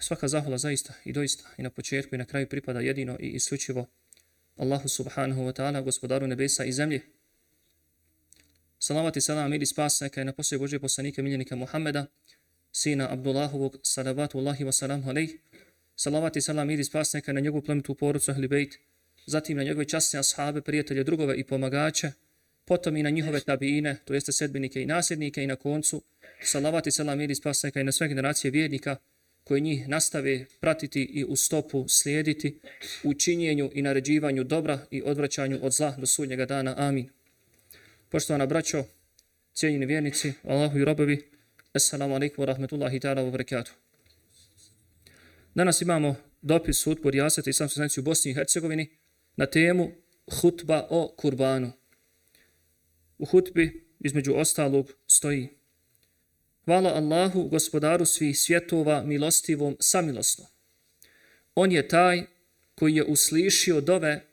svaka zahvala zaista i doista i na početku i na kraju pripada jedino i isključivo Allahu subhanahu wa ta'ala, gospodaru nebesa i zemlje. Salavat i salam, mir i spas neka je na poslije Božje poslanike miljenika Muhammeda, sina Abdullahovog, salavatu Allahi wa salam alaih. Salavat i salam, mir i spas neka je na njegovu plemitu porucu Ahli Bejt, zatim na njegove časne ashabe, prijatelje, drugove i pomagače, potom i na njihove tabiine, to jeste sedbenike i nasljednike i na koncu, salavat i salam, mir i spas neka je na sve generacije vjernika, koji njih nastave pratiti i u stopu slijediti u činjenju i naređivanju dobra i odvraćanju od zla do sudnjega dana. Amin. Poštovana braćo, cijenjeni vjernici, Allahu i robovi, Assalamu alaikum wa rahmetullahi ta'ala wa barakatuh. Danas imamo dopis hutbu Rijaseta i sam u Bosni i Hercegovini na temu hutba o kurbanu. U hutbi, između ostalog, stoji Hvala Allahu, gospodaru svih svjetova, milostivom, samilosno. On je taj koji je uslišio dove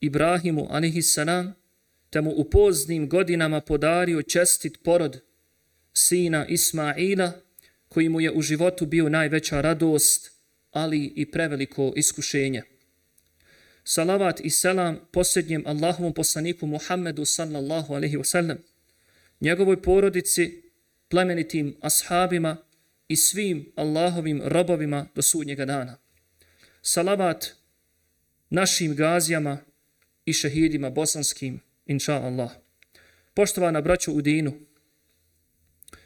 Ibrahimu, anihissalam, te mu u poznim godinama podario čestit porod sina Ismaila, koji mu je u životu bio najveća radost, ali i preveliko iskušenje. Salavat i selam posljednjem Allahovom poslaniku Muhammedu sallallahu alaihi wasallam, njegovoj porodici, plemenitim ashabima i svim Allahovim robovima do sudnjega dana. Salavat našim gazijama i šehidima bosanskim, inša Allah. Poštovana braćo u dinu,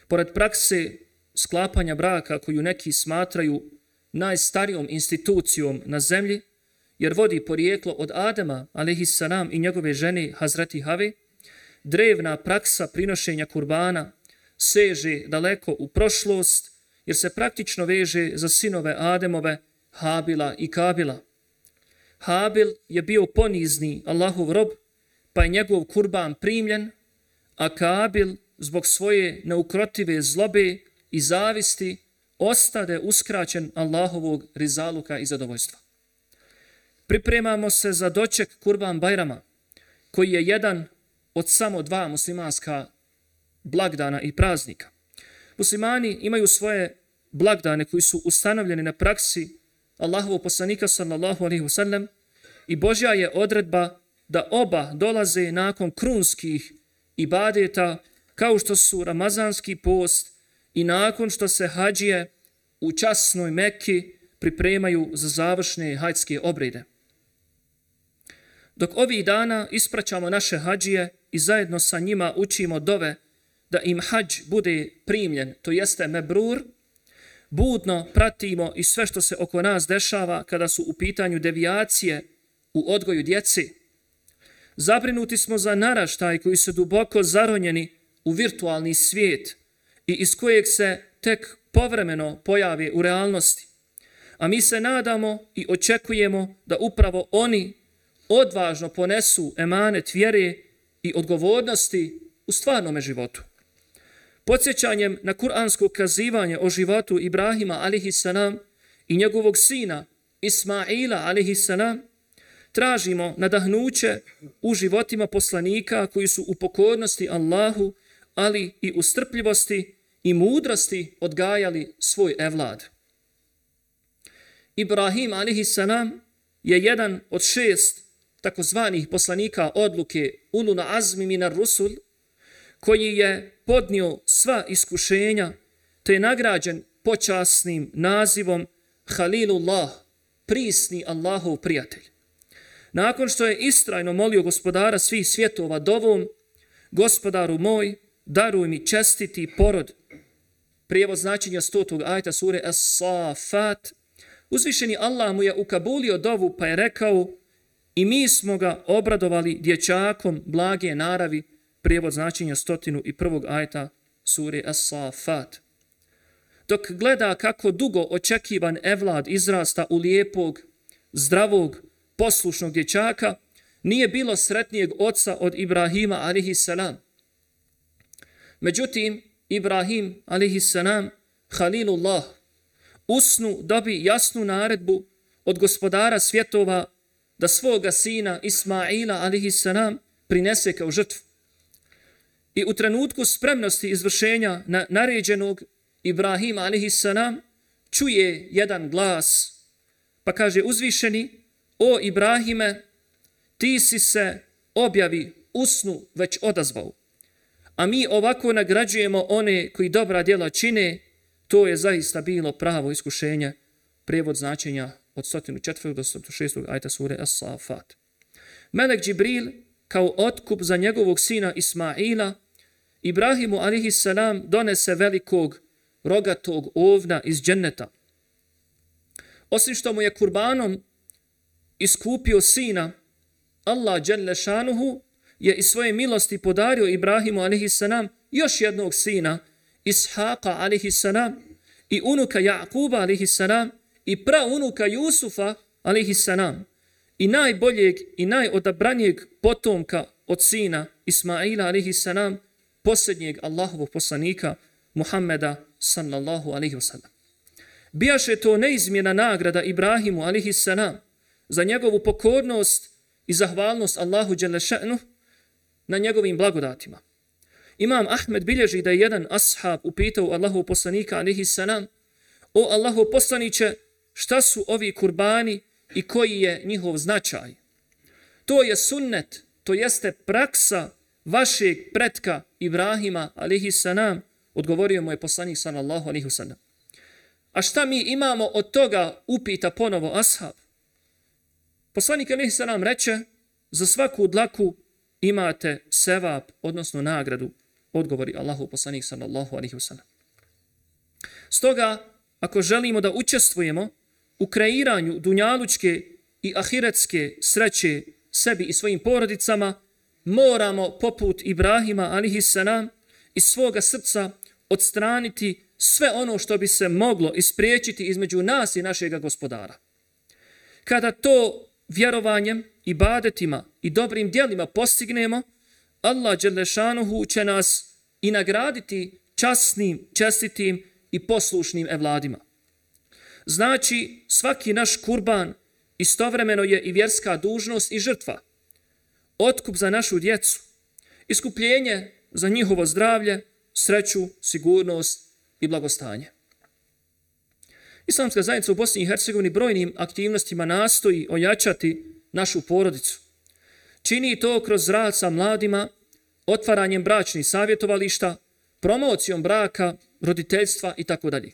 pored prakse sklapanja braka koju neki smatraju najstarijom institucijom na zemlji, jer vodi porijeklo od Adama, alaihissalam, i njegove žene Hazreti Have, drevna praksa prinošenja kurbana seže daleko u prošlost, jer se praktično veže za sinove Ademove, Habila i Kabila. Habil je bio ponizni Allahov rob, pa je njegov kurban primljen, a Kabil zbog svoje neukrotive zlobe i zavisti ostade uskraćen Allahovog rizaluka i zadovoljstva. Pripremamo se za doček kurban Bajrama, koji je jedan od samo dva muslimanska blagdana i praznika. Muslimani imaju svoje blagdane koji su ustanovljeni na praksi Allahovog poslanika sallallahu alaihi wasallam i Božja je odredba da oba dolaze nakon krunskih ibadeta kao što su ramazanski post i nakon što se hađije u časnoj Mekki pripremaju za završne hađske obrede. Dok ovih dana ispraćamo naše hađije i zajedno sa njima učimo dove da im hađ bude primljen, to jeste mebrur, budno pratimo i sve što se oko nas dešava kada su u pitanju devijacije u odgoju djeci. Zabrinuti smo za naraštaj koji su duboko zaronjeni u virtualni svijet i iz kojeg se tek povremeno pojave u realnosti. A mi se nadamo i očekujemo da upravo oni odvažno ponesu emanet vjere i odgovornosti u stvarnome životu. Podsjećanjem na kuransko kazivanje o životu Ibrahima alihissalam i njegovog sina Ismaila alihissalam, tražimo nadahnuće u životima poslanika koji su u pokornosti Allahu, ali i u strpljivosti i mudrosti odgajali svoj evlad. Ibrahim alihissalam je jedan od šest takozvanih poslanika odluke Uluna Azmi Minar Rusul, koji je podnio sva iskušenja, te je nagrađen počasnim nazivom Halilullah, prisni Allahov prijatelj. Nakon što je istrajno molio gospodara svih svjetova dovom, gospodaru moj, daruj mi čestiti porod. Prijevod značenja stotog ajta sure As-Safat. Uzvišeni Allah mu je ukabulio dovu pa je rekao i mi smo ga obradovali dječakom blage naravi, prijevod značenja stotinu i prvog ajta sure As-Safat. Dok gleda kako dugo očekivan evlad izrasta u lijepog, zdravog, poslušnog dječaka, nije bilo sretnijeg oca od Ibrahima alihi. Međutim, Ibrahim alihi Halilullah, usnu dobi jasnu naredbu od gospodara svjetova da svoga sina Ismaila alihi prinese kao žrtvu. I u trenutku spremnosti izvršenja na naređenog Ibrahim a.s. čuje jedan glas, pa kaže uzvišeni, o Ibrahime, ti si se objavi usnu već odazvao. A mi ovako nagrađujemo one koji dobra djela čine, to je zaista bilo pravo iskušenje, prevod značenja od 104. do 106. ajta sure As-Safat. Melek Džibril, kao otkup za njegovog sina Ismaila, Ibrahimu a.s. salam donese velikog rogatog ovna iz dženneta. Osim što mu je kurbanom iskupio sina, Allah dželle šanuhu je iz svoje milosti podario Ibrahimu a.s. salam još jednog sina, Ishaqa a.s. salam, i unuka Jakuba a.s. salam, i praunuka Jusufa a.s. salam, i najboljeg i najodabranijeg potomka od sina Ismaila a.s. salam, posljednjeg Allahovog poslanika Muhammeda sallallahu alaihi wasallam. Bijaše to neizmjena nagrada Ibrahimu alaihi salam za njegovu pokornost i zahvalnost Allahu Đelešenu na njegovim blagodatima. Imam Ahmed bilježi da je jedan ashab upitao Allahu poslanika alaihi salam O Allahu poslaniće, šta su ovi kurbani i koji je njihov značaj? To je sunnet, to jeste praksa vašeg pretka Ibrahima alihi salam, odgovorio mu je poslanik sallallahu alihi salam. A šta mi imamo od toga upita ponovo ashab? Poslanik alihi salam reče, za svaku dlaku imate sevap, odnosno nagradu, odgovori Allahu poslanik sallallahu alihi wasallam. Stoga, ako želimo da učestvujemo u kreiranju dunjalučke i ahiretske sreće sebi i svojim porodicama, moramo poput Ibrahima alihissalam iz svoga srca odstraniti sve ono što bi se moglo ispriječiti između nas i našeg gospodara. Kada to vjerovanjem, i badetima i dobrim dijelima postignemo, Allah Đelešanuhu će nas i nagraditi časnim, čestitim i poslušnim evladima. Znači, svaki naš kurban istovremeno je i vjerska dužnost i žrtva. Otkup za našu djecu, iskupljenje za njihovo zdravlje, sreću, sigurnost i blagostanje. Islamska zajednica u Bosni i Hercegovini brojnim aktivnostima nastoji ojačati našu porodicu. Čini to kroz rad sa mladima, otvaranjem bračnih savjetovališta, promocijom braka, roditeljstva i tako dalje.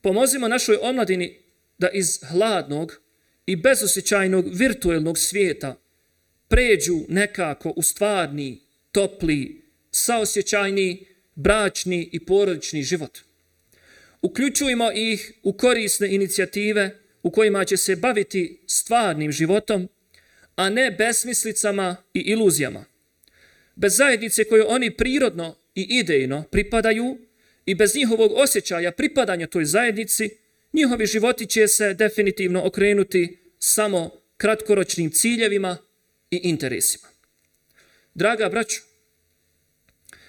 Pomozimo našoj omladini da iz hladnog i bezosjećajnog virtuelnog svijeta pređu nekako u stvarni, topli, saosjećajni, bračni i porodični život. Uključujemo ih u korisne inicijative u kojima će se baviti stvarnim životom, a ne besmislicama i iluzijama. Bez zajednice koje oni prirodno i idejno pripadaju i bez njihovog osjećaja pripadanja toj zajednici, njihovi životi će se definitivno okrenuti samo kratkoročnim ciljevima i interesima. Draga braću,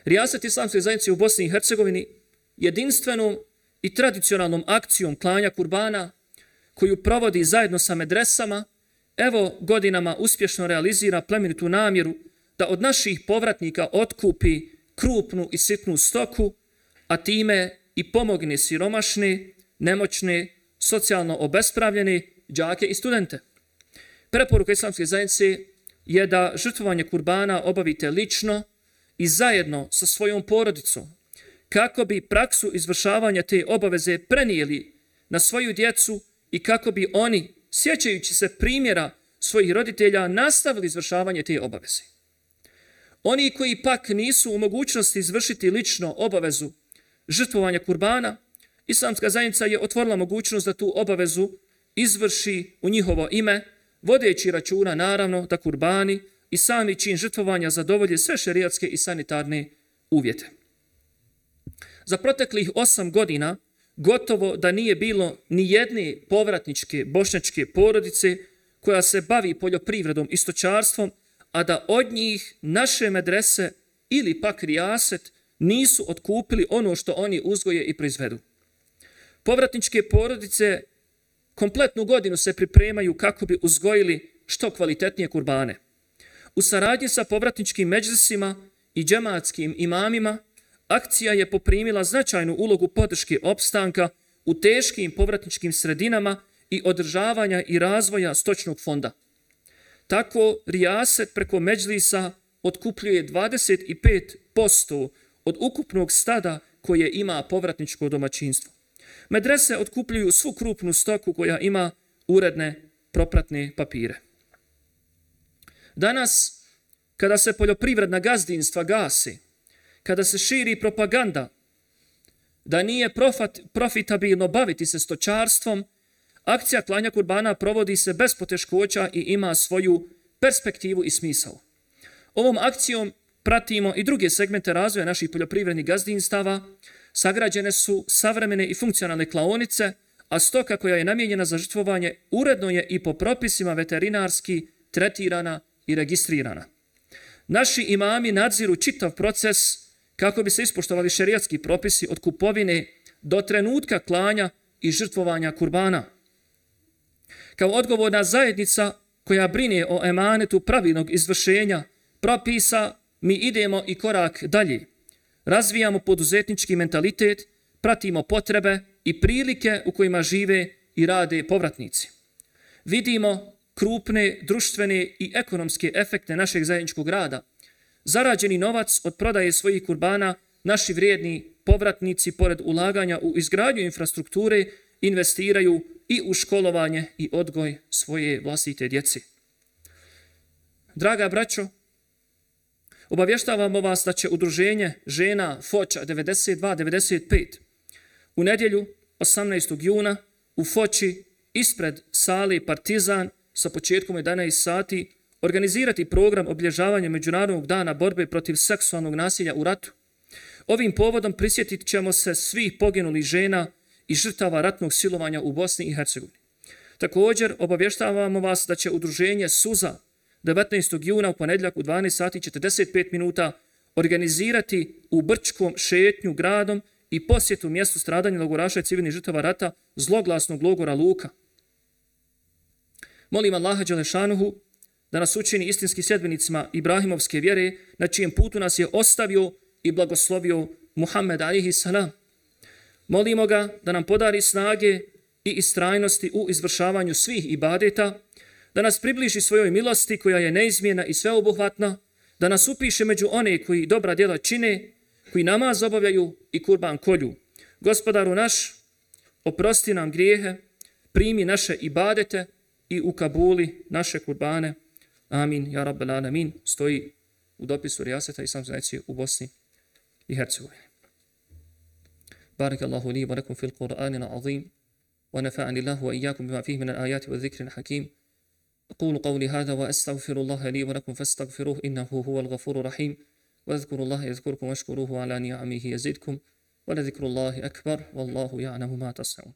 Rijasat islamske zajednice u Bosni i Hercegovini jedinstvenom i tradicionalnom akcijom klanja kurbana koju provodi zajedno sa medresama, evo godinama uspješno realizira plemenitu namjeru da od naših povratnika otkupi krupnu i sitnu stoku, a time i pomogne siromašne, nemoćne, socijalno obespravljene džake i studente. Preporuka islamske zajednice je da žrtvovanje kurbana obavite lično i zajedno sa svojom porodicom, kako bi praksu izvršavanja te obaveze prenijeli na svoju djecu i kako bi oni, sjećajući se primjera svojih roditelja, nastavili izvršavanje te obaveze. Oni koji pak nisu u mogućnosti izvršiti lično obavezu žrtvovanja kurbana, islamska zajednica je otvorila mogućnost da tu obavezu izvrši u njihovo ime, vodeći računa naravno da kurbani i sami čin žrtvovanja zadovolje sve šerijatske i sanitarne uvjete. Za proteklih osam godina gotovo da nije bilo ni jedne povratničke bošnjačke porodice koja se bavi poljoprivredom i stočarstvom, a da od njih naše medrese ili pak rijaset nisu otkupili ono što oni uzgoje i proizvedu. Povratničke porodice kompletnu godinu se pripremaju kako bi uzgojili što kvalitetnije kurbane. U saradnji sa povratničkim međlisima i džematskim imamima, akcija je poprimila značajnu ulogu podrške opstanka u teškim povratničkim sredinama i održavanja i razvoja stočnog fonda. Tako Rijaset preko Međlisa otkupljuje 25% od ukupnog stada koje ima povratničko domaćinstvo. Medrese otkupljuju svu krupnu stoku koja ima uredne propratne papire. Danas, kada se poljoprivredna gazdinstva gasi, kada se širi propaganda da nije profat, profitabilno baviti se stočarstvom, akcija klanja kurbana provodi se bez poteškoća i ima svoju perspektivu i smisao. Ovom akcijom pratimo i druge segmente razvoja naših poljoprivrednih gazdinstava, sagrađene su savremene i funkcionalne klaonice, a stoka koja je namijenjena za žrtvovanje uredno je i po propisima veterinarski tretirana i registrirana. Naši imami nadziru čitav proces kako bi se ispoštovali šerijatski propisi od kupovine do trenutka klanja i žrtvovanja kurbana. Kao odgovorna zajednica koja brine o emanetu pravilnog izvršenja propisa, mi idemo i korak dalje. Razvijamo poduzetnički mentalitet, pratimo potrebe i prilike u kojima žive i rade povratnici. Vidimo krupne društvene i ekonomske efekte našeg zajedničkog rada. Zarađeni novac od prodaje svojih kurbana, naši vrijedni povratnici, pored ulaganja u izgradnju infrastrukture, investiraju i u školovanje i odgoj svoje vlastite djece. Draga braćo, obavještavamo vas da će udruženje žena Foča 92-95 u nedjelju 18. juna u Foči ispred sali Partizan sa početkom 11 sati organizirati program obilježavanja Međunarodnog dana borbe protiv seksualnog nasilja u ratu. Ovim povodom prisjetit ćemo se svih poginulih žena i žrtava ratnog silovanja u Bosni i Hercegovini. Također obavještavamo vas da će udruženje Suza 19. juna u ponedljak u 12 sati 45 minuta organizirati u Brčkom šetnju gradom i posjetu mjestu stradanja logoraša i civilnih žrtava rata zloglasnog logora Luka. Molim Allaha Đelešanuhu da nas učini istinski sjedbenicima Ibrahimovske vjere na čijem putu nas je ostavio i blagoslovio Muhammed alihi salam. Molimo ga da nam podari snage i istrajnosti u izvršavanju svih ibadeta, da nas približi svojoj milosti koja je neizmjena i sveobuhvatna, da nas upiše među one koji dobra djela čine, koji namaz obavljaju i kurban kolju. Gospodaru naš, oprosti nam grijehe, primi naše ibadete i u Kabuli naše kurbane. Amin, ja rabbel alamin, stoji u dopisu Rijaseta i sam znači u Bosni i Hercegovini. بارك الله لي ولكم في القرآن العظيم ونفعني الله وإياكم بما فيه من الآيات والذكر الحكيم أقول قولي هذا وأستغفر الله لي ولكم فاستغفروه إنه هو الغفور الرحيم. واذكروا الله يذكركم واشكروه على نعمه يزدكم ولذكر الله أكبر والله يعلم ما تصنعون.